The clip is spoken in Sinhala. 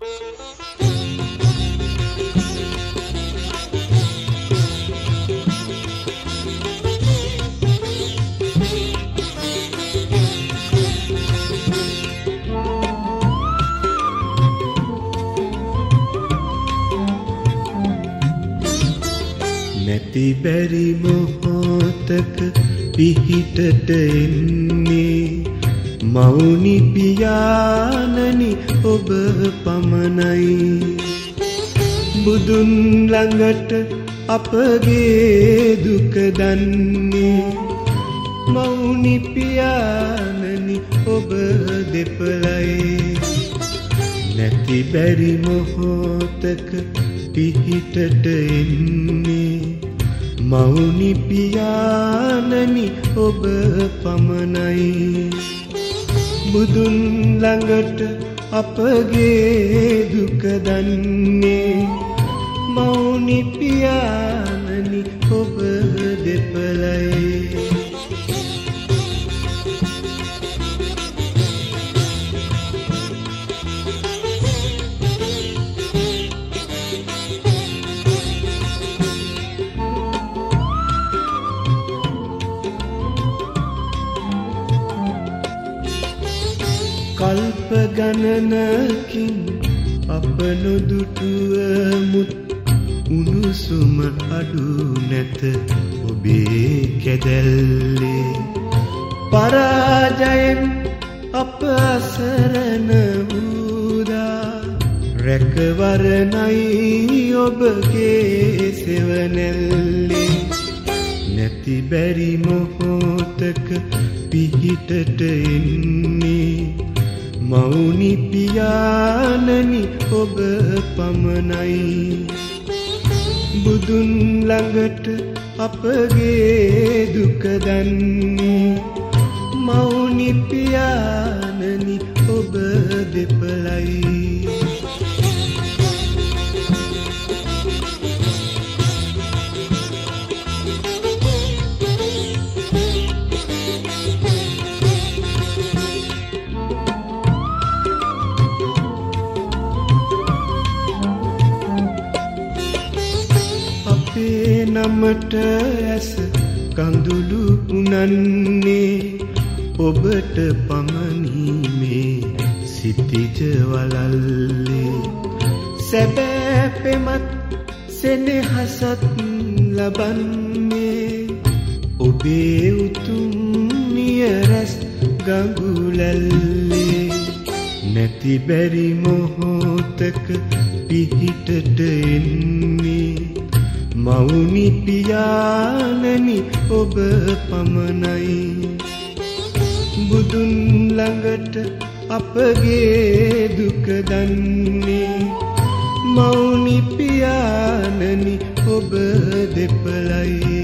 නැති බැරි මොහොතක පිහිටට එන්නේ මවුනි පියාණනි ඔබ පමණයි. බුදුන් ළඟට අපගේ දුක දන්නේ. මවුනි පියාණනි ඔබ දෙපළයි. නැති බැරි මොහොතක පිහිටට එන්නේ. මවුනි පියාණනි ඔබ පමණයි. බුදුන් ළඟට අපගේ දුක දන්නේ. මවුනි පියාණනි කල්ප ගණනකින් අප නොදුටුවමුත් උණුසුම අඩු නැත ඔබේ කැදැල්ලේ. පරාජයෙන් අප අසරණ වූදා. රැකවරණයි ඔබගේ සෙවනැල්ලේ නැති බැරි මොහොතක පිහිටට එන්නේ. මවුනි පියාණනි ඔබ පමණයි. බුදුන් ළඟට අපගේ දුක දන්නේ. මවුනි පියාණනි ඔබ දෙපළයි. නමට ඇස කඳුළු උනන්නේ ඔබට පමණීමේ සිතිජ වලල්ලේ. සැබෑ පෙමත් සෙනෙහසත් ලබන්නේ ඔබේ උතුම් නියරැස් ගඟුලැල්ලේ. නැති බැරි මොහොතක පිහිටට එන්නේ මවුනි පියාණනි ඔබ පමණයි. බුදුන් ළඟට අපගේ දුක දන්නේ. මවුනි පියාණනි ඔබ දෙපළයි.